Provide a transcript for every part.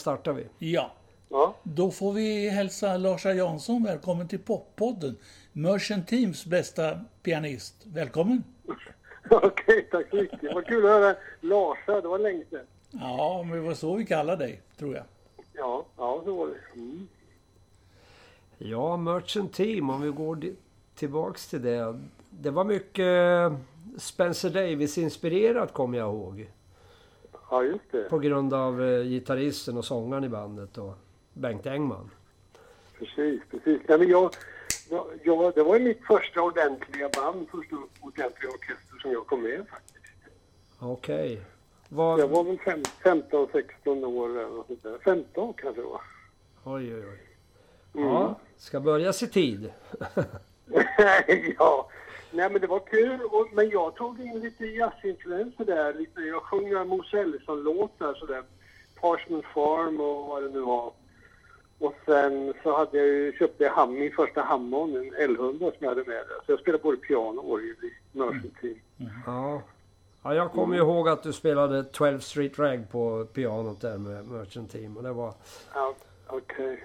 Startar vi. Ja, Ja, då får vi hälsa Larsa Jansson välkommen till Poppodden. Merchant Teams bästa pianist. Välkommen! okej, tack så mycket. Vad kul att höra Larsa, det var länge sedan. Ja, men det var så vi kallade dig, tror jag. Ja, ja så var det. Mm. Ja, Merchant Team, om vi går tillbaks till det. Det var mycket Spencer Davis-inspirerat kommer jag ihåg. Ja, just det. På grund av eh, gitarristen och sångaren i bandet och Bengt Engman. Precis, precis. Nej, men jag, jag, jag, det var ju mitt första ordentliga band, första ordentliga orkester som jag kom med faktiskt. Okej. Jag Vad... var väl fem, 15, 16 år eller något sånt där. 15 kanske det var. Oj, oj, oj. Mm. Ja, ska börjas i tid. ja, nej men det var kul. Och, men jag tog in lite jazzinfluenser där. Lite, jag sjöng några Mos Ellison-låtar sådär. Parchment Farm och vad det nu var. Och sen så hade jag ju, köpte jag ham, min första Hammond, en L100 som jag hade med där. Så jag spelade både piano och orgel i Merchant Team. Ja. ja, jag kommer ju ihåg att du spelade 12 Street Rag på pianot där med Merchant Team. Och det var... Ja, okej.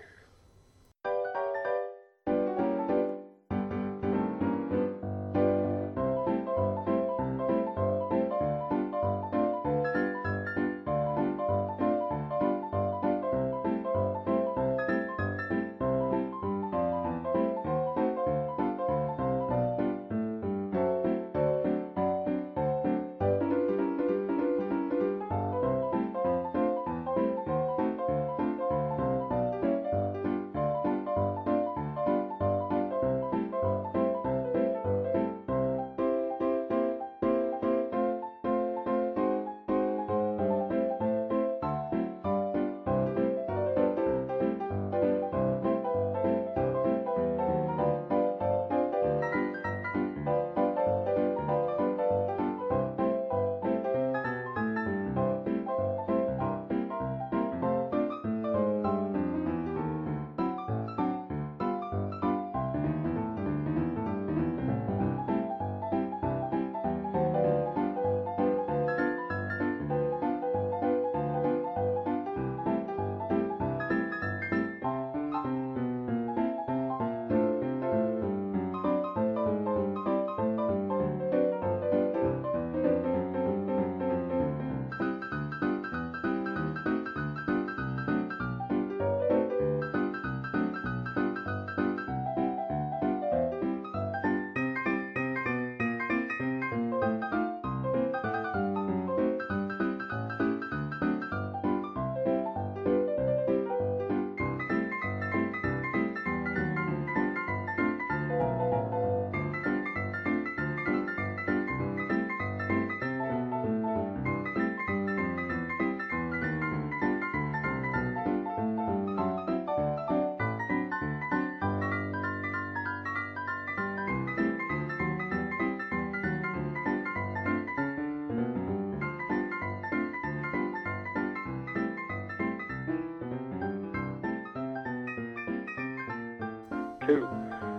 Kul.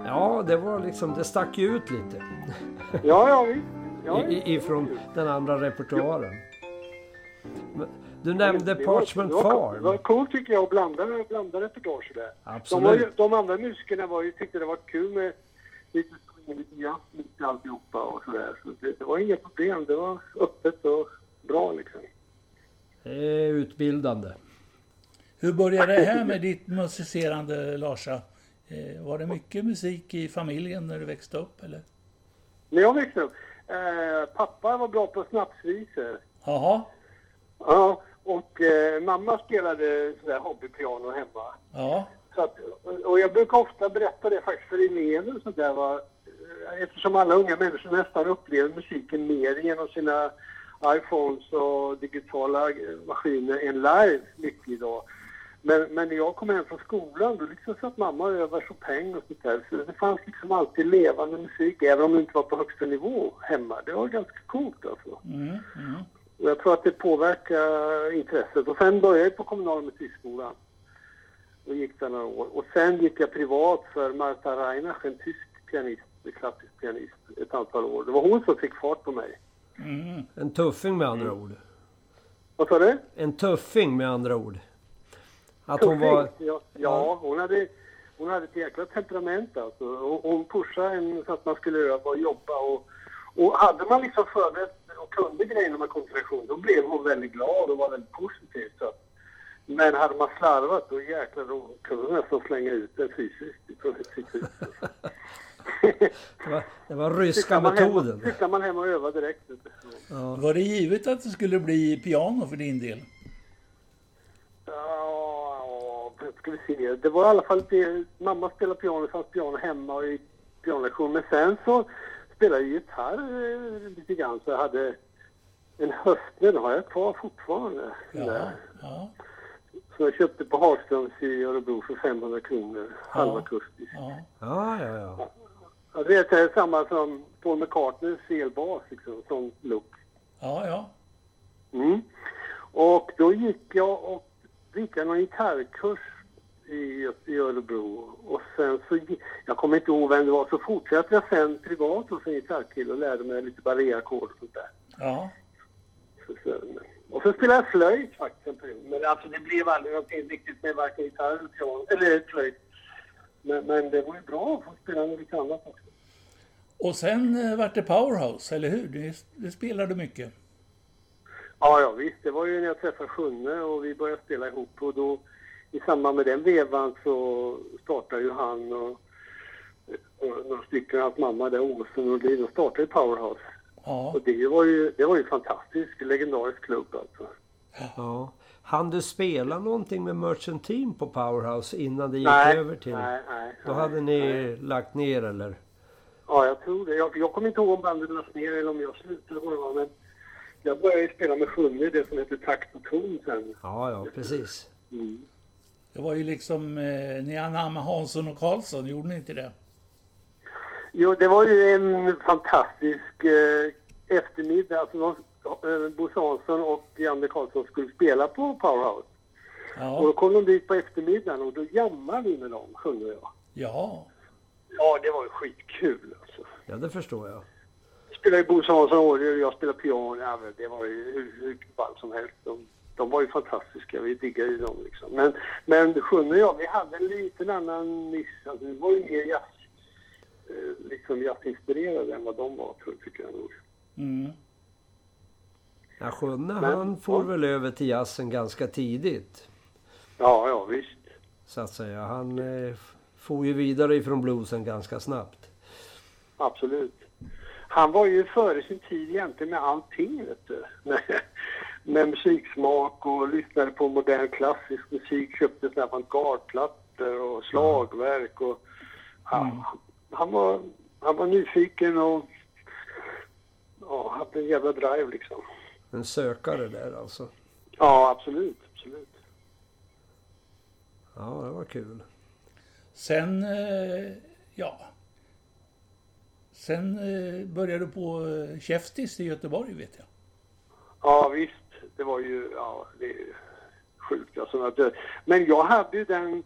Ja, det var liksom... Det stack ju ut lite. Ja, ja visst. Ja, I, i, ifrån den andra repertoaren. Men Du nämnde var- Parchment det var, Det Farm. var coolt tycker jag att blanda, blanda repertoage där. De, var Absolut. ju, de andra musikerna var ju, tyckte det var kul med lite swing, lite jazz, lite alltihopa och sådär. Så det, det var inga problem. Det var öppet och bra liksom. Det är utbildande. Hur började det här med ditt musicerande, Larsa? Eh, var det mycket musik i familjen när du växte upp, eller? När jag växte upp, eh, pappa var bra på snapsvisor. Jaha, Ja, och eh, mamma spelade sådär hobbypiano hemma. ja. Så att, och jag brukar ofta berätta det faktiskt för elever och sånt där. Va? Eftersom alla unga människor nästan upplever musiken mer genom sina iPhones och digitala eh, maskiner än live mycket idag. Men, men när jag kom hem från skolan då liksom satt mamma och övade Chopin och sånt där. Så det fanns liksom alltid levande musik, även om det inte var på högsta nivå hemma. Det var ganska coolt alltså. Mm, mm. Och jag tror att det påverkar intresset. Och sen började jag på kommunala musikskolan. Och gick där några år. Och sen gick jag privat för Marta Reinach, en tysk pianist, klassisk pianist, ett antal år. Det var hon som fick fart på mig. Mm. En tuffing med andra ord. Vad sa du? En tuffing med andra ord. Att hon var... Ja, ja hon, hade, hon hade ett jäkla temperament alltså. Hon pushade en så att man skulle öva och jobba. Och, och hade man liksom förberett och kunde grejerna med koncentration, då blev hon väldigt glad och var väldigt positiv. Så. att- Men hade man slarvat, då jäklar då kunde hon nästan slänga ut en fysiskt från sitt hus. Det var, det var ryska metoden. Cyklar man hem och övar direkt. Ja. Var det givet att det skulle bli piano för din del? Ja, ska vi se. Det var i alla fall det. Mamma spelade piano, det fanns piano hemma och i pianolektion. Men sen så spelade jag gitarr eh, lite grann. Så jag hade en höstner, den har jag kvar fortfarande. Ja. Ja. Så jag köpte på Hagströms i Örebro för 500 kronor. Halvakustisk. ja. Ja, ja, ja. Ja, det är samma som Paul McCartneys elbas, liksom, som look. Ja, ja. Mm. Och då gick jag och gick jag någon gitarrkurs i, i Örebro. Och sen så, jag kommer inte ihåg vem det var, så fortsatte jag sen privat hos en gitarrkille och lärde mig lite barréackord och sånt där. Ja. Så, så, och så spelade jag flöjt faktiskt en period. Men alltså det blev aldrig någonting riktigt med varken gitarr eller piano, eller flöjt. Men, men det var ju bra att få spela lite annat också. Och sen eh, vart det Powerhouse, eller hur? Det, det spelade mycket. Ja, ja visst. Det var ju när jag träffade Sjunne och vi började spela ihop. Och då i samband med den vevan så startade ju han och, och några stycken, hans mamma där, Åsen och Lin, och startade ju Powerhouse. Ja. Och det var ju, det var ju fantastisk, legendarisk klubb alltså. ja. Han du spela någonting med Merchant Team på Powerhouse innan det gick Nej, över till... nej, nej. Då nej, hade ni nej. lagt ner eller? Ja, jag tror det. Jag, jag kommer inte ihåg om bandet lades ner eller om jag slutade vad det var, men jag började ju spela med Sjunne, det som heter Takt och ton sen. Ja, ja, precis. Mm. Det var ju liksom, eh, ni anammade Hansson och Karlsson, gjorde ni inte det? Jo, det var ju en fantastisk eh, eftermiddag. Alltså, de, eh, Bosse Hansson och Janne Karlsson skulle spela på Powerhouse. Och då Ja. kom de dit på eftermiddagen och då jammade vi med dem, sjunger jag. Ja. Ja, det var ju skitkul alltså. Ja, det förstår jag. Spelade ju Bosse Hansson och jag spelade piano. Ja, det var ju hur, hur ballt som helst. De, de var ju fantastiska. Vi diggade ju dem liksom. Men, men Sjunne och jag, vi hade en liten annan nisch. Alltså, vi var ju mer jazz, eh, liksom jazzinspirerade än vad de var, tror jag, tycker jag nog. Mm. Ja, Sjunne Men- han for ja. väl över till jazzen ganska tidigt. Ja, ja, visst. Så att säga. Han eh, for ju vidare ifrån bluesen ganska snabbt. Absolut. Han var ju före sin tid egentligen med allting, vet du. Med, musiksmak och lyssnade på modern klassisk musik, köpte såna här avantgardeplattor och slagverk och... Ja, han, var, han var nyfiken och... Ja, hade en jävla drive liksom. En sökare där alltså. Ja, absolut, absolut. Ja, det var kul. Sen, eh, ja. Sen eh, började du på eh, Käftis i Göteborg, vet jag. Ja, visst. Det var ju... Ja, det är ju sjukt. Alltså, att det, men jag hade ju den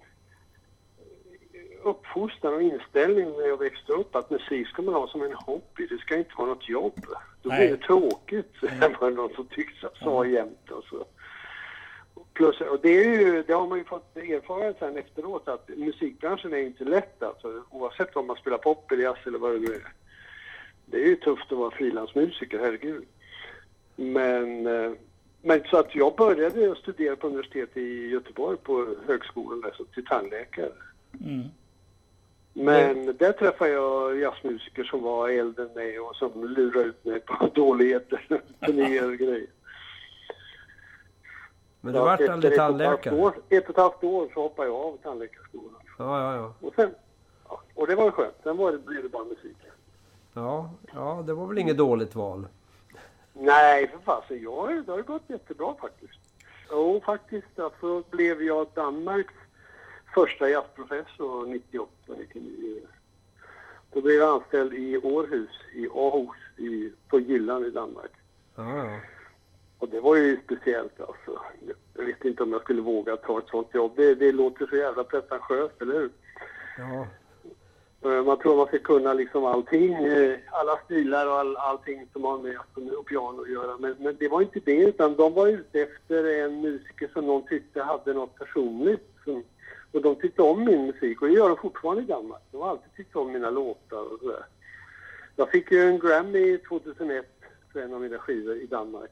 uppfostran och inställning när jag växte upp att musik ska man ha som en hobby. Det ska inte vara något jobb. Då Nej. blir det tråkigt. Det var någon som tyckte sa jämt. Och så. Plus, och det, är ju, det har man ju fått erfara sen efteråt att musikbranschen är inte lätt alltså. Oavsett om man spelar pop eller jazz eller vad det nu är. Det är ju tufft att vara frilansmusiker, herregud. Men, eh, men så att jag började studera på universitetet i Göteborg på högskolan där, så till tandläkare. Mm. Men där träffade jag jazzmusiker som var äldre än mig och som lurade ut mig på dåligheter, turnéer och grejer. Men du att vart aldrig ett och ett tandläkare? år- Ett och ett halvt år så hoppade jag av tandläkarskolan. Ja, ja, ja. Och sen, ja, och det var ju skönt. Sen var det, blev det bara musik. Ja, ja, det var väl inget dåligt val. Nej, för fasen. Jag, det har gått jättebra faktiskt. Jo, faktiskt. Därför blev jag Danmarks första jazzprofessor 98, 99. Då blev jag anställd i Århus, i Aarhus, i, på Jylland i Danmark. Ja, ja. Och det var ju speciellt alltså. Jag visste inte om jag skulle våga ta ett sånt jobb. Det, det låter så jävla pretentiöst, eller hur? ja. Eh, Man tror man ska kunna liksom allting, eh, alla stilar och all, allting som har med och piano att göra. Men, men det var inte det, utan de var ute efter en musiker som de tyckte hade något personligt. Som, och de tyckte om min musik och det gör de fortfarande i Danmark. De har alltid tyckt om mina låtar och sådär. Jag fick ju en Grammy 2001 för en av mina skivor i Danmark.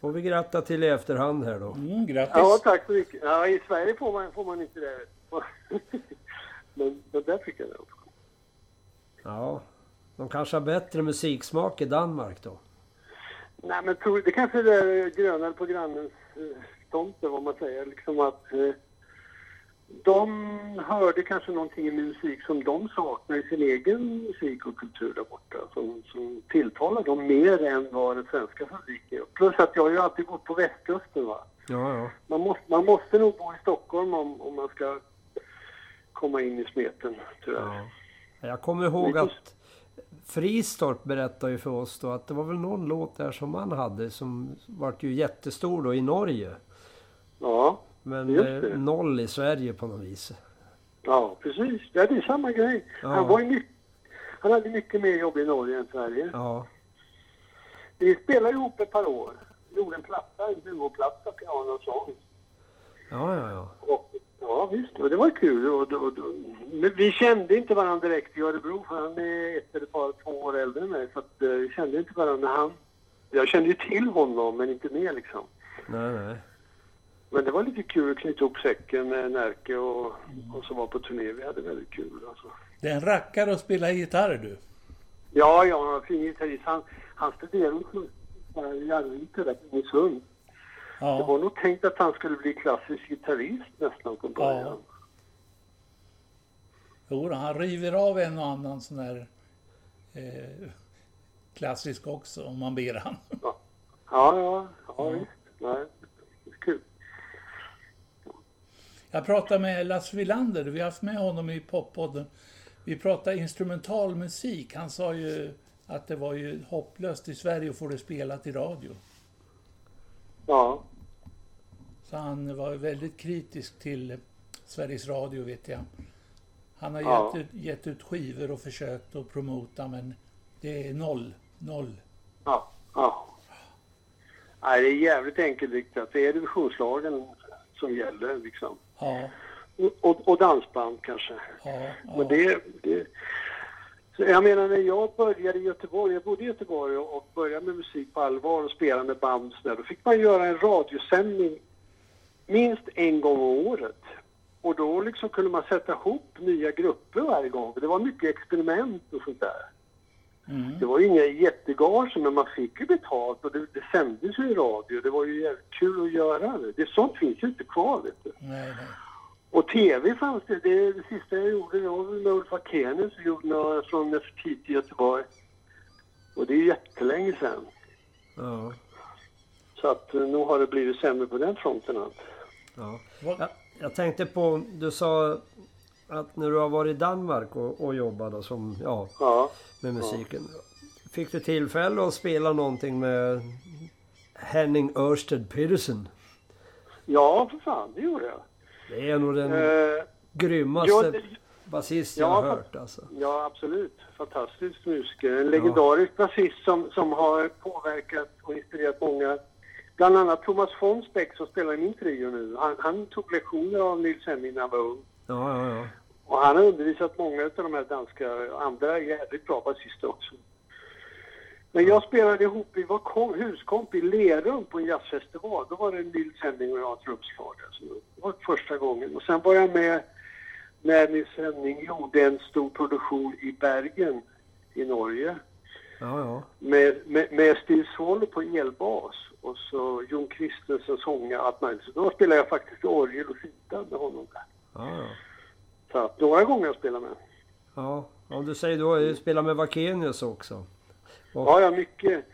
Får vi gratta till i efterhand här då. Mm, grattis! Ja, tack så mycket. Ja, I Sverige får man, får man inte det. men, men där fick jag det också. Ja. De kanske har bättre musiksmak i Danmark då. Nej, men tror, det kanske är grönare på grannens eh, tomte, vad man säger. Liksom att eh, de hörde kanske någonting i min musik som de saknar i sin egen musik och kultur där borta. Som, som tilltalar dem mer än vad den svenska publiken gör. Plus att jag har ju alltid bott på västkusten va. Ja, ja. Man måste, man måste nog bo i Stockholm om, om man ska komma in i smeten, tyvärr. ja. Jag kommer ihåg att Fristorp berättade ju för oss då att det var väl någon låt där som han hade som vart ju jättestor då i Norge. Ja, Men eh, noll i Sverige på något vis. ja precis. Ja, det är samma grej. Ja. Han, var ju mycket, han hade mycket mer jobb i Norge än Sverige. Ja. Vi spelade ihop ett par år. Gjorde en platta, en duoplatta, piano och sång. Ja, ja, ja. Och, ja visst, och det var kul. Och, och, och, men vi kände inte varandra direkt i Örebro för han är ett eller par, två år äldre än mig. Så att, eh, vi kände inte varandra han... Jag kände ju till honom men inte mer liksom. Nej, nej. Men det var lite kul att knyta ihop säcken med Närke och, och så var på turné. Vi hade väldigt kul alltså. Det är en rackare att spela gitarr du. Ja, ja, han var fin gitarrist. Han, han studerade i Arvika där på Sund. Det Ja, var nog tänkt att han skulle bli klassisk gitarrist nästan från början. Ja. jo, han river av en och annan sån här eh, klassisk också om man ber han. Ja, ja, ja, visst. Nej, kul. Jag pratade med Lasse Wilander, vi har haft med honom i poppodden. Vi pratade instrumental musik. Han sa ju att det var ju hopplöst i Sverige att få det spelat i radio. Ja, Så han var väldigt kritisk till Sveriges Radio vet jag. Han har Ja. gett, ut, gett ut skivor och försökt att promota men det är noll. Noll. ja, ja. Nej, det är jävligt enkelriktat. Det är divisionslagen som gäller liksom. Ja, Och, och, dansband kanske. ja, ja. Men det, det... Så jag menar när jag började i Göteborg, jag bodde i Göteborg och, började med musik på allvar och spela med band och så där, då fick man göra en radiosändning minst en gång om året. Och då liksom kunde man sätta ihop nya grupper varje gång. Det var mycket experiment och sånt där. Mm. Det var ju inga jättegage men man fick ju betalt och det, det sändes ju i radio. Det var ju jävligt kul att göra det. det. Sånt finns ju inte kvar vet du. Nej, nej. Och tv fanns det. Det, det sista jag gjorde det var med Ulf Akenius och gjorde några från Nefertiti i Göteborg. Och det är jättelänge sedan. Ja. Så att eh, nog har det blivit sämre på den fronten. Allt. ja. Jag, jag tänkte på, du sa att när du har varit i Danmark och, och jobbat då som, ja, Ja. med musiken. Fick du tillfälle att spela någonting med Henning Ørsted Pedersen? ja, för fan, det gjorde jag. Det är nog den Eh, grymmaste ja, basist jag ja, har hört alltså. ja, absolut. Fantastisk musiker. En legendarisk basist som, som har påverkat och inspirerat många. Bland annat Thomas Fonsbeck som spelar i min trio nu. Han, han tog lektioner av Nils Henning när han var ung. Ja, ja, ja. Och han har undervisat många av de här danska, andra jävligt bra basister också. Men jag spelade ihop, vi var kom, huskomp i Lerum på en jazzfestival. Då var det Nils Henning och jag trumslagare. Så det var första gången. Och sen var jag med när Nils Henning gjorde en stor produktion i Bergen i Norge. ja, ja. Med, med, med Steve Swallow på elbas och så Jon Christensen sånga allt möjligt. Så då spelade jag faktiskt orgel och fita med honom där. ja, ja. Så att några gånger har jag spelat med. Ja, om du säger då, du spelar med Vakenius också. Och, Ja, ja, mycket.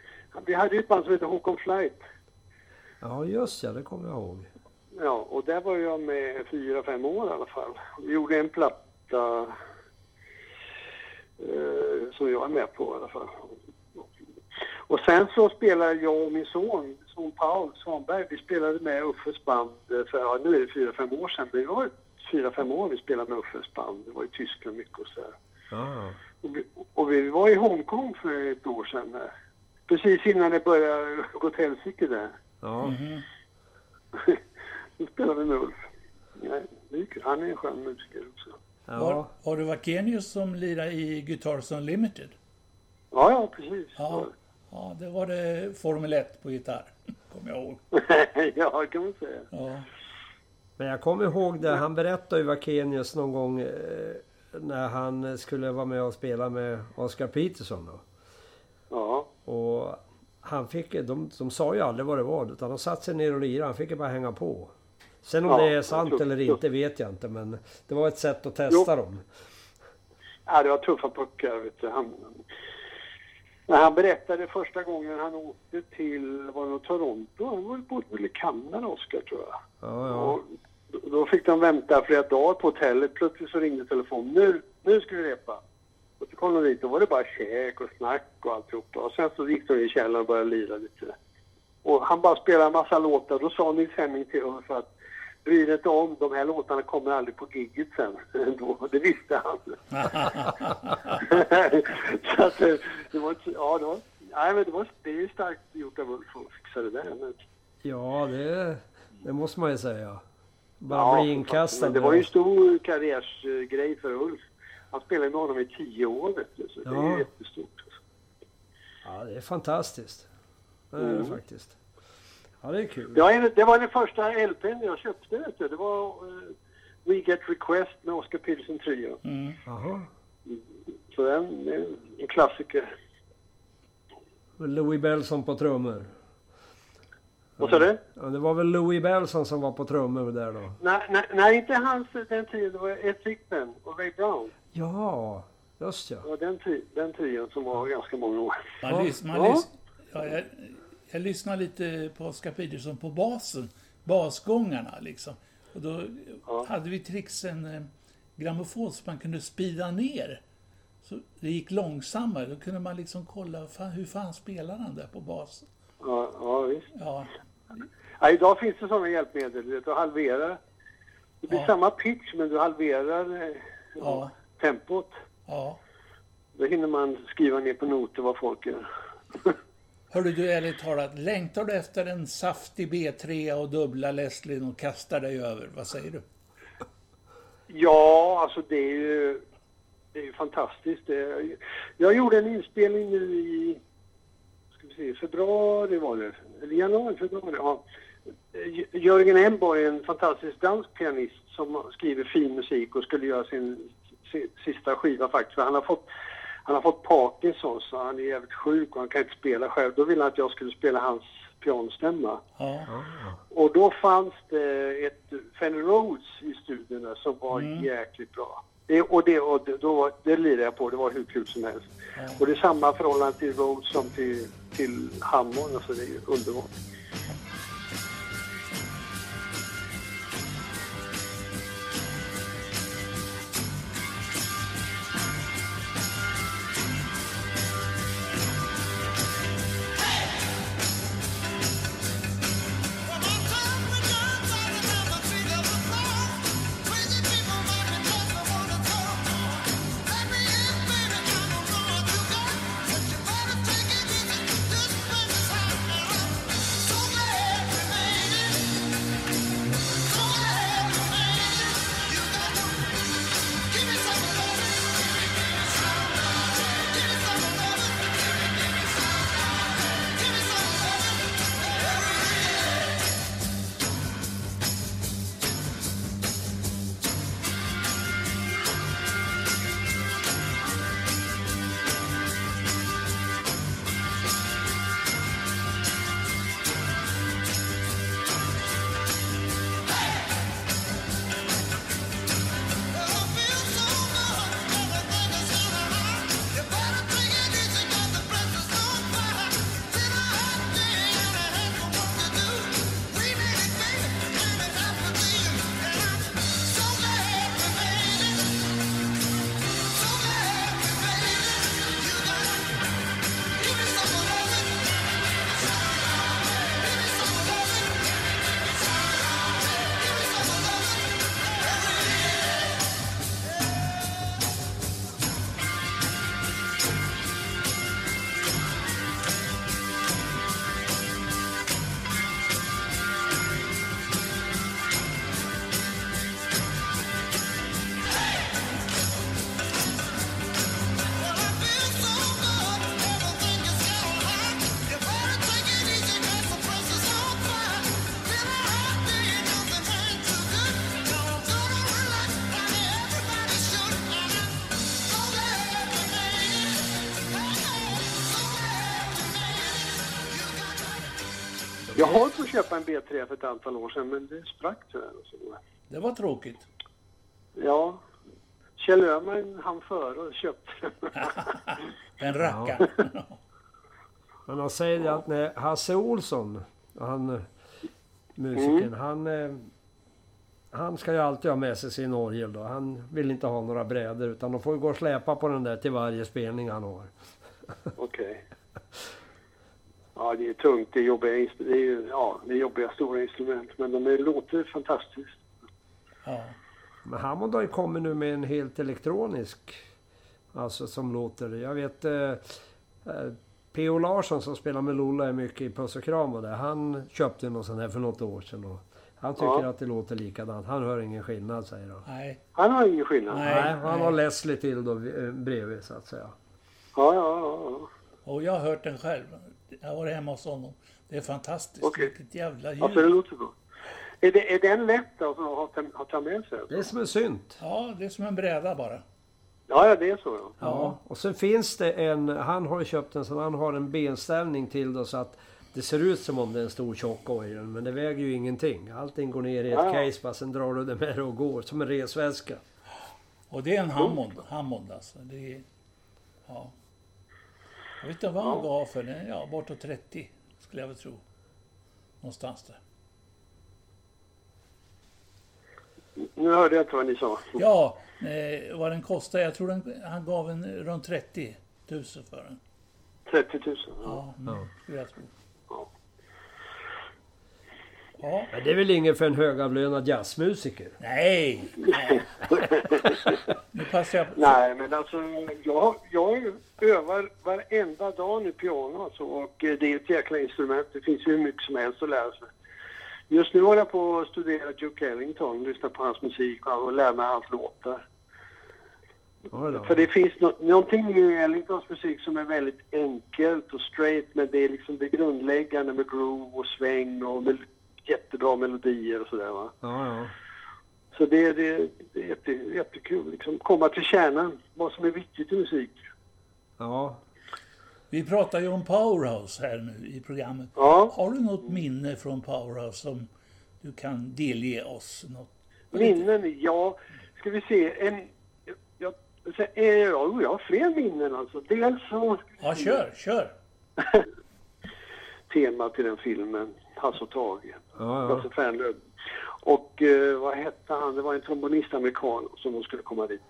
Vi hade ju ett band som hette Håkon Flight. ja, just ja, det kommer jag ihåg. Ja, och där var jag med fyra, fem år i alla fall. Vi gjorde en platta eh, som jag är med på i alla fall. Och sen så spelade jag och min son, son Paul Svanberg, vi spelade med Uffes band för, ja, nu är det fyra, fem år sedan, men det var fyra, fem år vi spelade med Uffes band. Det var i Tyskland mycket och sådär. Ja. Och vi, var i Hongkong för ett år sedan. Precis innan det började gå åt helsike där. Ja. Mhm. Då spelade vi med Ulf. Han är en skön musiker också. Ja. var det Vakenius som lirade i Guitars Unlimited? Ja, ja, precis. Ja. Ja, det var det Formel 1 på gitarr. Kommer jag ihåg. ja, det kan man säga. Ja. Men jag kommer ihåg det, han berättade ju Vakenius någon gång eh, när han skulle vara med och spela med Oscar Peterson då. Ja, Och han fick, de, de sa ju aldrig vad det var utan de satte sig ner och lirade. Han fick ju bara hänga på. Sen om Ja, det är sant tror- eller inte vet jag inte men det var ett sätt att testa dem. ja det var tuffa puckar. Vet du. Han, när han berättade första gången han åkte till var det Toronto, han var på väl i Kanada, Oscar, tror jag. Ja, ja. Och då- fick de vänta flera dagar på hotellet. Plötsligt så ringde telefonen. Nu, nu ska vi repa. Och så kom de dit. Då var det bara käk och snack och alltihopa. Och sen så gick de i källaren och började lira lite. Och han bara spelade en massa låtar. Då sa Nils Henning till Ulf att bry dig inte om, de här låtarna kommer aldrig på gigget sen. Då, det visste han. så att det var, ja, det var, nej, men det var, det är ju starkt gjort av Ulf att fixa det där. Men, ja det, det måste man ju säga. Bara bli för inkastad. Men det var ju en stor karriärsgrej för Ulf. Han spelade med honom i tio år, vet du. Så det är Ja. jättestort. Ja, det är fantastiskt. Det är det Mm. faktiskt. Ja, det är kul. Det var, en, det var den första LPn jag köpte, vet du. Det var eh, We Get Request med Oscar Peterson Trio. Mm. Jaha. Så den är en klassiker. Louis Bellson på trummor. Vad sa du? Ja, det var väl Louis Bellson som var på trummor där då? Nej, nej, nej, inte hans den tiden. Det var Ed Thickman och Ray Brown. Ja, just ja. Det var den, tri- den trion som var ganska många år. Man, lys, man Ja. lys, ja, jag, jag lyssnar lite på Oscar Peterson på basen, basgångarna liksom. Och då Ja. hade vi trixen eh, grammofon som man kunde speeda ner. Så det gick långsammare. Då kunde man liksom kolla fan, hur fan spelar han där på basen. Ja, ja visst. Ja, Ja, idag finns det sådana hjälpmedel. Du halverar. Det blir Ja. samma pitch men du halverar eh, Ja. tempot. ja. Då hinner man skriva ner på noter vad folk gör. Hörru du, ärligt talat, längtar du efter en saftig B3 och dubbla Leslie och kastar dig över? Vad säger du? Ja, alltså det är ju, det är ju fantastiskt. Jag gjorde en inspelning nu i se, februari var det, eller januari, februari. Ja. Jörgen Emborg är en fantastisk dansk pianist som skriver fin musik och skulle göra sin, si- sista skiva faktiskt. För han har fått han har fått Parkinson så han är jävligt sjuk och han kan inte spela själv. Då ville han att jag skulle spela hans pianostämma. Ja, Och då fanns det ett Fender Rhodes i studion som var Mm. jäkligt bra. Det, och det, och då, det lirade jag på, det var hur kul som helst. Och det är samma förhållande till Rhodes som till, till Hammond, alltså det är underbart. Jag har på att köpa en B3 för ett antal år sedan, men det sprack tyvärr. Det var tråkigt. Ja, Kjell Öhman han före och köpte den. Den rackaren. Men man säger det att när Hasse Olsson, han musikern, Mm. han... eh, Han ska ju alltid ha med sig sin orgel då. Han vill inte ha några brädor utan de får ju gå och släpa på den där till varje spelning han har. Okej. Ja, det är tungt. Det är jobbiga, det är, ja, det är jobbiga stora instrument, men de är, låter fantastiskt. Ja. Men Hammond har ju kommit nu med en helt elektronisk. Alltså som låter... Jag vet... Eh, eh, P.O. Larsson som spelar med Lola är mycket i Puss och Kram och det. Han köpte någon sån här för något år sedan. Och han tycker Ja. att det låter likadant. Han hör ingen skillnad säger han. Nej. Han har ingen skillnad. Nej. Nej, han har Leslie till då eh, bredvid så att säga. Ja, ja, ja. ja. Och jag har hört den själv. Jag har varit hemma hos honom. Det är fantastiskt. Okej. Vilket jävla ljud. Alltså det låter bra. Är, det, är den lätt alltså, att ha, att ta med sig? Det är som en synt. Ja, det är som en bräda bara. Ja, ja, det är så ja. Ja. Och sen finns det en... Han har köpt en sån. Han har en benställning till då så att det ser ut som om det är en stor tjock oil. Men det väger ju ingenting. Allting går ner i ett Ja. case bara. Sen drar du det med dig och går. Som en resväska. Och det är en Hammond. Hammond alltså. Det är, ja. Jag vet inte vad han gav för den. Ja, bortåt 30 skulle jag väl tro. Någonstans där. Nu hörde jag inte vad ni sa. Ja, eh, vad den kostar. Jag tror den, han gav en runt 30 000 för den. 30 000. Ja. Ja, mm, skulle jag tro. Ja. Men det är väl inget för en högavlönad jazzmusiker? nej. nej. Nu passar jag på. Nej, men alltså jag, jag övar varenda dag nu piano alltså, och eh, det är ett jäkla instrument. Det finns ju hur mycket som helst att lära sig. Just nu håller jag på att studera Duke Ellington, lyssna på hans musik och, lära mig hans låtar. För det finns nå någonting i Ellingtons musik som är väldigt enkelt och straight men det är liksom det grundläggande med groove och sväng och jättebra melodier och sådär va. Ja, ja. Så det, det, det är jätte, jättekul liksom komma till kärnan, vad som är viktigt i musik. Ja. Vi pratar ju om Powerhouse här nu i programmet. Ja, Har du något minne från Powerhouse som du kan delge oss? Något? minnen, ja. Ska vi se, en... Jag, jag, jag, jag har fler minnen alltså. Dels så... Ja, kör, kör. Tema till den filmen, Hasse och Tage. Ja, Lasse ja. Fernlöv. Och eh, vad hette han? Det var en trombonist amerikan som de skulle komma dit.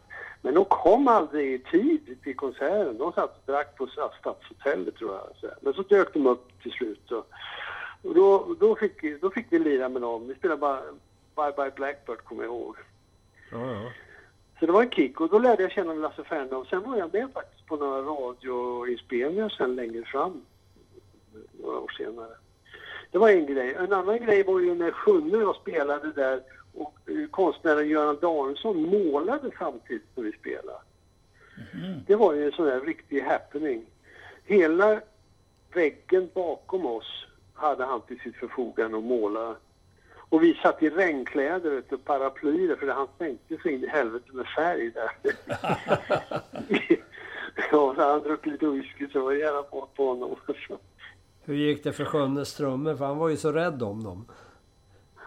Men de kom aldrig i tid till konserten. De satt och drack på Stadshotellet tror jag. Men så dök de upp till slut. Och, och då, då, fick, då fick vi lira med dem. Vi spelade bara Bye Bye Blackbird kommer jag ihåg. ja, ja. Så det var en kick och då lärde jag känna Lasse Fernlöv. Sen var jag med faktiskt på några radioinspelningar sen längre fram. Några år senare. Det var en grej. En annan grej var ju när Sjunne och jag spelade där och eh, konstnären Göran Danielsson målade samtidigt när vi spelade. Det var ju en sån där riktig happening. Hela väggen bakom oss hade han till sitt förfogande att måla. Och vi satt i regnkläder och paraplyer för han tänkte så in i helvete med färg där. ja, så han druckit lite whisky så var det gärna på, på honom. Hur gick det för Sjönnes Strömme? För han var ju så rädd om dem.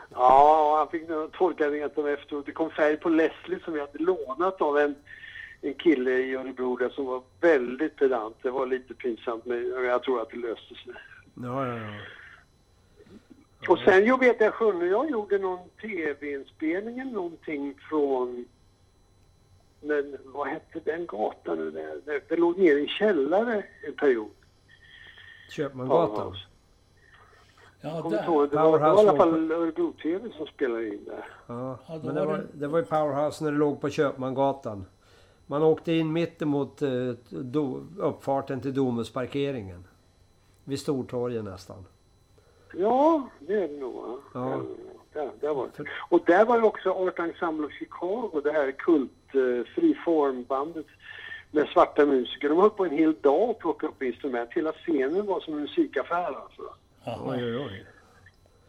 Ja, han fick nog torka rent dem efteråt. Det kom färg på Leslie som vi hade lånat av en, en kille i Örebro där som var väldigt pedant. Det var lite pinsamt men jag tror att det löste sig. Ja, ja, ja. Och sen jag vet jag Sjunne, jag gjorde någon tv-inspelning eller någonting från men vad hette den gatan nu? Det, det låg ner i en källare en period. Köpmangatan. Powerhouse. Ja, där. ihåg, det var, det var i alla fall Örebro-TV som spelade in där. Ja, men det var det- det var ju Powerhouse när det låg på Köpmangatan. Man åkte in mittemot eh, do, uppfarten till Domusparkeringen. Vid Stortorget nästan. Ja, det är det nog. Ja. Där, där var det. Och där var ju också Art Ensemble of Chicago, det här kult eh, freeform-bandet med svarta musiker. De höll på en hel dag och plockade upp instrument. Hela scenen var som en musikaffär alltså. Jaha. Oj, oj.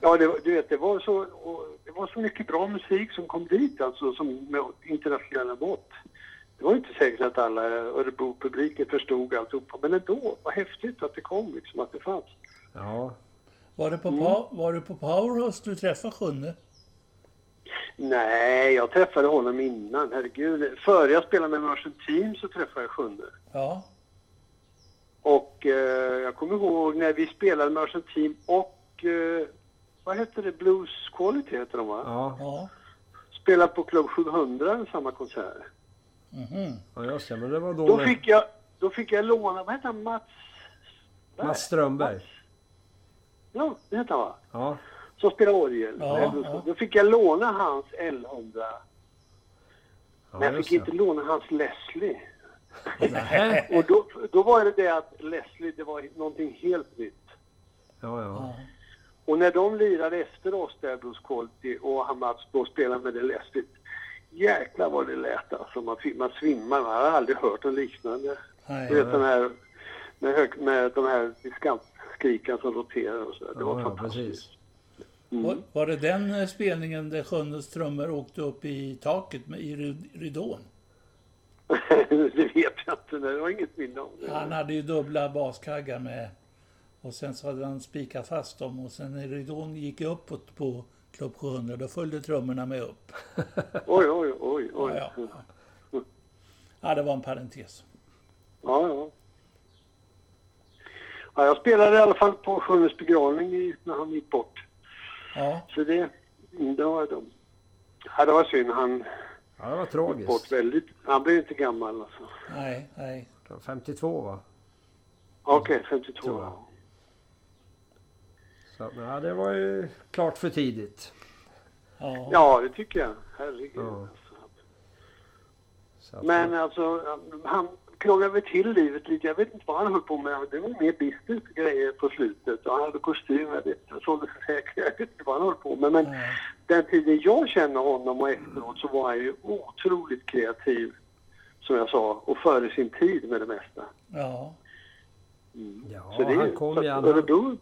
Ja, det, du vet, det var, så, och det var så mycket bra musik som kom dit alltså, som med internationella mått. Det var inte säkert att alla Örebro-publiken förstod alltihopa, men ändå, vad häftigt att det kom liksom, att det fanns. Ja. Var det på, pa- var det på Powerhouse du träffade Sjunne? Nej, jag träffade honom innan. Herregud. Före jag spelade med Merchant Team så träffade jag Sjunne. Ja. Och eh, jag kommer ihåg när vi spelade Merchant Team och eh, vad hette det? Blues Quality heter de va? Ja, Ja. Spelade på Club 700 samma konsert. Mhm. ja just det. Men det var då, Då med fick jag, då fick jag låna, vad heter han, Mats? Mats Strömberg. Ja, det heter han va? Ja, Som spelar orgel. Ja, Då- ja. Då fick jag låna hans L100. ja Men jag fick inte låna hans Leslie. Och då, då var det det att Leslie, det var någonting helt nytt. Ja, ja. Och när de lirade efter oss där, Bruce Quality, och han Mats då spelade med det Leslie. Jäklar vad det lät alltså. Man, man svimmar. Man har aldrig hört något liknande. Nej. Du vet den här med, hög, med de här diskantskrikan som roterar och så. Det var ja, fantastiskt. precis. Var, var det den eh, spelningen där Sjunnes trummor åkte upp i taket med, i rid- ridån? det vet jag inte. Det var inget minne om. Han hade ju dubbla baskaggar med. Och sen så hade han spikat fast dem och sen när ridån gick uppåt på Club 700 då följde trummorna med upp. Oj, oj, oj, oj. Ja, ja. ja, det var en parentes. Ja, ja. ja jag spelade i alla fall på Sjunnes begravning när han gick bort. Ja, Så det, det var de. Ja, det var synd. Han Ja, det var tragiskt. bort väldigt. Han blev inte gammal alltså. nej, nej. 52 va? Okej, 52. Tror jag. Så ja, det var ju klart för tidigt. Ja, Ja, det tycker jag. Herregud. Ja. Alltså. Men alltså, han krånglade väl till livet lite. Jag vet inte vad han höll på med. Det var mer business grejer på slutet. Och han hade kostym. Jag vet inte. Så det säkert. Jag vet inte vad han höll på med. Men nej. den tiden jag känner honom och efteråt så var han ju otroligt kreativ. Som jag sa. Och före sin tid med det mesta. Ja, ja, Så det, han kom ju... Örebro,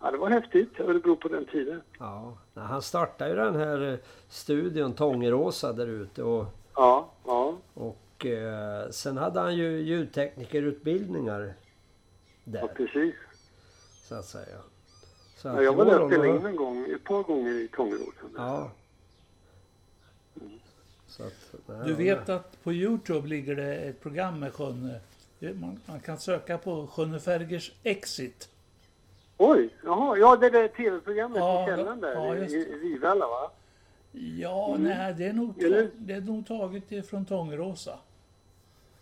ja, det var häftigt. Örebro på den tiden. ja, han startade ju den här eh, studion Tångeråsa där ute och, Ja, ja. och eh, sen hade han ju ljudteknikerutbildningar ja där precis. så att säga. Så Ja, att jag det var där och spelade in en gång, ett par gånger i Tångeråsen. Ja. Så att, nej, Du ja, vet att på Youtube ligger det ett program med Sjunne. Man, man kan söka på Sjunne Fergers Exit. Oj, jaha, ja det där tv-programmet Ja, i källaren där ja, i, just i det. Vivalla va? Ja, nej, det är, nog, det är nog taget ifrån Tångeråsa.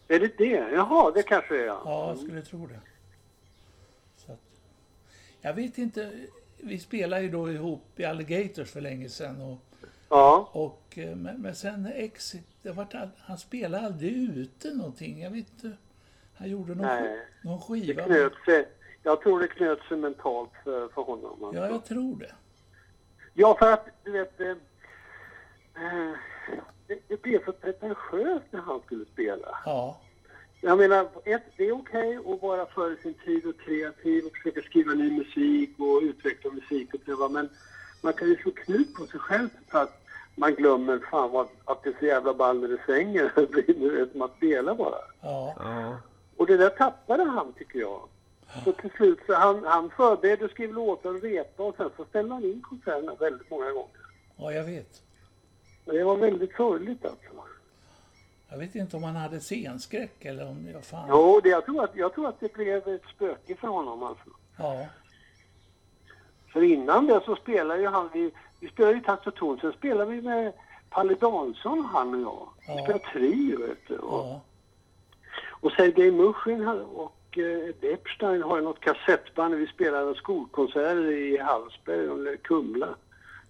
Är det det? Jaha, det kanske det är ja. Ja, jag skulle tro det. Så att, jag vet inte. Vi spelade ju då ihop i Alligators för länge sedan. Och, Ja, och, eh, men, men sen Exit, det var, han spelade aldrig ute någonting. Jag vet inte. Han gjorde någon, Nej. någon det skiva. knöt sig. Jag tror det knöt sig mentalt för, för honom. Alltså. Ja, jag tror det. Ja, för att du vet... Eh, eh, det, det blev för pretentiöst när han skulle spela. Ja, Jag menar, ett, det är okej att vara före sin tid och kreativ och försöka skriva ny musik och utveckla musik och pröva, men man kan ju slå knut på sig själv för att man glömmer fan vad, att det är så jävla ball när det svänger. Det blir som att spela bara. ja, Ja, Och det där tappade han tycker jag. Så till slut så han, han förberedde och skrev låtar och repa och sen så ställde han in konserterna väldigt många gånger. ja, jag vet. Och det var väldigt sorgligt alltså. Jag vet inte om han hade scenskräck eller om... Ja, fan. Jo, det, jag, tror att, jag tror att det blev ett spöke för honom alltså. Ja, För innan det så spelade ju han, vi, vi spelade ju takt och ton, sen spelade vi med Palle Dansson han och jag. Vi Ja. spelade trio vet du. Och, ja, och Sergej Mushin och eh, Epstein har ju något kassettband, vi spelade skolkonserter i Hallsberg eller Kumla.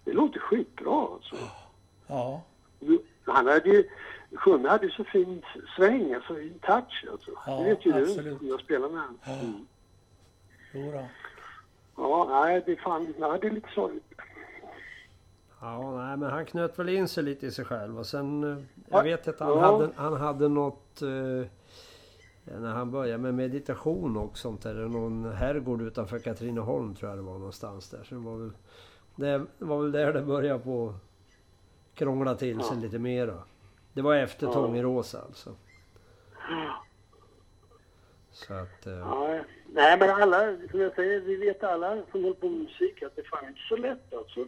Det låter skitbra alltså. ja, Han hade ju, Sjunne hade ju så fin sväng, alltså fin touch alltså. Ja, det vet ju absolut. du, jag spelar med honom. Ja. Mm. jo då. Ja, nej det är fan, nej, det är lite sorgligt. ja nej, men han knöt väl in sig lite i sig själv och sen... eh, Ja. Jag vet att han, Ja. hade, han hade något... Eh, när han började med meditation och sånt där. Någon herrgård utanför Katrineholm tror jag det var någonstans där. Så det var väl, det var väl där det började på krångla till sig Ja. lite mera. Det var efter Ja. Tångerås alltså. Så att... Eh, Ja, nej men alla, som jag säger, vi vet alla som håller på med musik att det är fan inte så lätt alltså.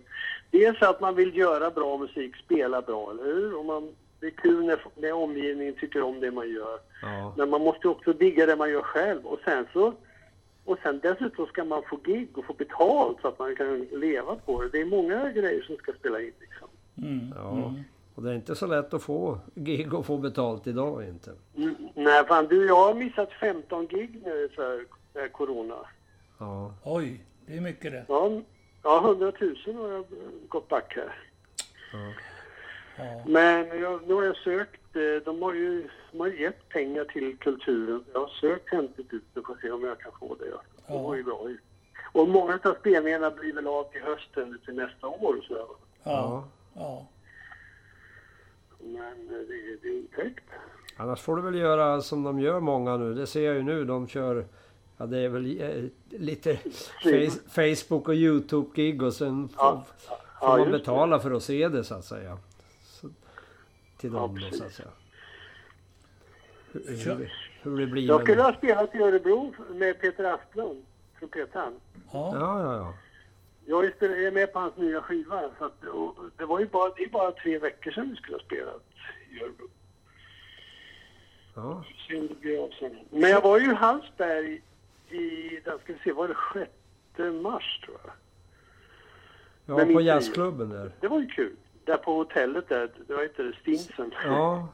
Dels att man vill göra bra musik, spela bra, eller hur? Och man, det är kul när, när omgivningen tycker om det man gör. ja. Men man måste också digga det man gör själv. Och sen så, och sen dessutom ska man få gig och få betalt så att man kan leva på det. Det är många grejer som ska spela in liksom. Mm. Ja. Och det är inte så lätt att få gig och få betalt idag inte. Mm, nej fan du, jag har missat 15 gig nu för eh, corona. Ja. Oj, det är mycket det. Ja, ja 100 000 har jag gått back här. ja. Ja. Men jag, nu har jag sökt, eh, de har ju, de har gett pengar till kulturen. Jag har sökt 50 000 för att se om jag kan få det. Det Ja. var ju bra. Och många av spelningarna blir väl av till hösten till nästa år. Så. Ja. Ja. Men det, är intäkt. Annars får du väl göra som de gör många nu. Det ser jag ju nu. De kör... Ja, det är väl eh, lite face, Facebook och YouTube-gig och sen får, Ja. får Ja, man just det. betala för att se det så att säga. Så, till dem då så att säga. Hur, hur, hur det blir. Jag skulle ha spelat i Örebro med Peter Asplund, trumpetaren. ja. Ja, ja, ja. Jag är med på hans nya skiva. Så att, det var ju bara, det är bara tre veckor sedan vi skulle ha spelat i Örebro. ja. Se om det blir av sen. Men jag var ju i Hallsberg i, där ska vi se, var det 6 mars tror jag. Ja, Men på jazzklubben där. Det var ju kul. Där på hotellet där, det var inte det, Stinsen. Ja.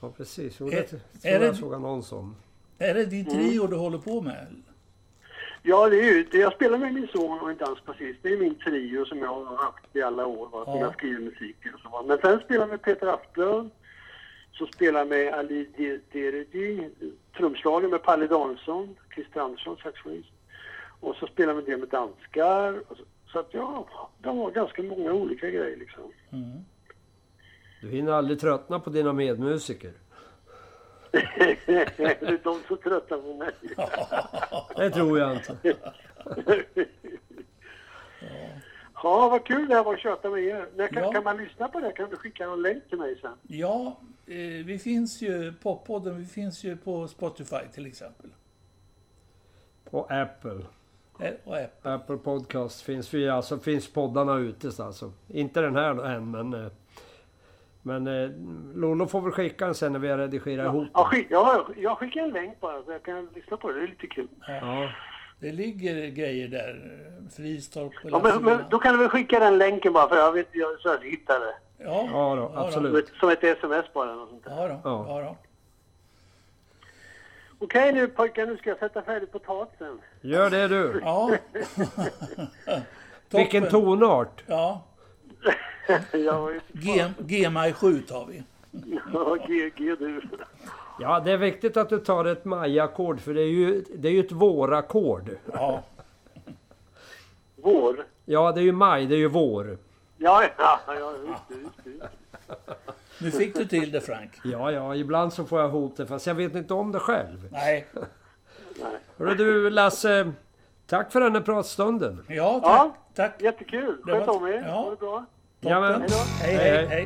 Ja, precis. Jo, det Är- tror är jag det- såg annons om. Är det din trio du håller på med? Ja, det är ju, jag spelar med min son och en dansbasist. Det är min trio som jag har haft i alla år, va, som Ja. jag skriver musiken och så. va. Men sen spelar jag med Peter Asplund. Så spelar jag med Ali De- Deredi, trumslagare med Palle Danielsson, Christer Andersson, saxofonist. Och så spelar jag med det med danskar. Så, så att ja, det var ganska många olika grejer liksom. Mm. Du hinner aldrig tröttna på dina medmusiker. Är de som tröttnar på mig. Det tror jag inte. Ja, vad kul det här var att köta med er. När kan, Ja. kan man lyssna på det? Kan du skicka någon länk till mig sen? Ja, eh, vi finns ju, Poppodden, vi finns ju på Spotify till exempel. Och Apple. Eh, Och Apple. Apple Podcast finns vi, alltså finns poddarna ute så alltså. Inte den här än men... eh, Men eh, Lolo får väl skicka den sen när vi har redigerat ihop Ja, skick, ja, jag skickar en länk bara så jag kan lyssna på det. Det är lite kul. Ja, Det ligger grejer där. Fristorp och Ja, men, men då kan du väl skicka den länken bara för jag vet jag, så jag hittar det. Ja, ja då, Som absolut. ett, som ett sms bara. eller Något sånt där. Ja, då. Ja. Ja. då. Okej nu pojkar, nu ska jag sätta färdigt potatisen. Gör det du. ja. Vilken tonart. Ja, ju... G, GMI 7 tar vi. Ja, G, G du. Ja, det är viktigt att du tar ett Maja-ackord för det är ju, det är ju ett vårackord. Ja, Vår. Ja, det är ju maj, det är ju vår. Ja, ja, ja just det, just det. Just det. nu fick du till det Frank. Ja, ja, ibland så får jag hotet fast jag vet inte om det själv. Nej. Nej. Hörru du Lasse, tack för den här pratstunden. Ja, tack. Ja. tack. Jättekul. Det Sköt om er. ja. Ha det bra. Jajamän. Hej, Hej, hej, hej. hej.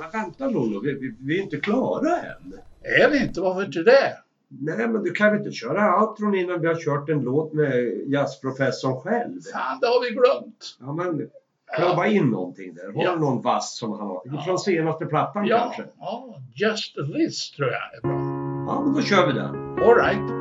Men vänta Lollo, vi, vi, vi är inte klara än. Är vi inte? Varför inte det? Nej, men du kan väl inte köra outron innan vi har kört en låt med jazzprofessorn själv? Fan, det har vi glömt. Ja, men klabba in någonting där. Har Ja. du någon vass som han har? Ja. Från senaste plattan Ja, kanske? ja, Just This tror jag är bra. Ja, men då kör vi den. All right.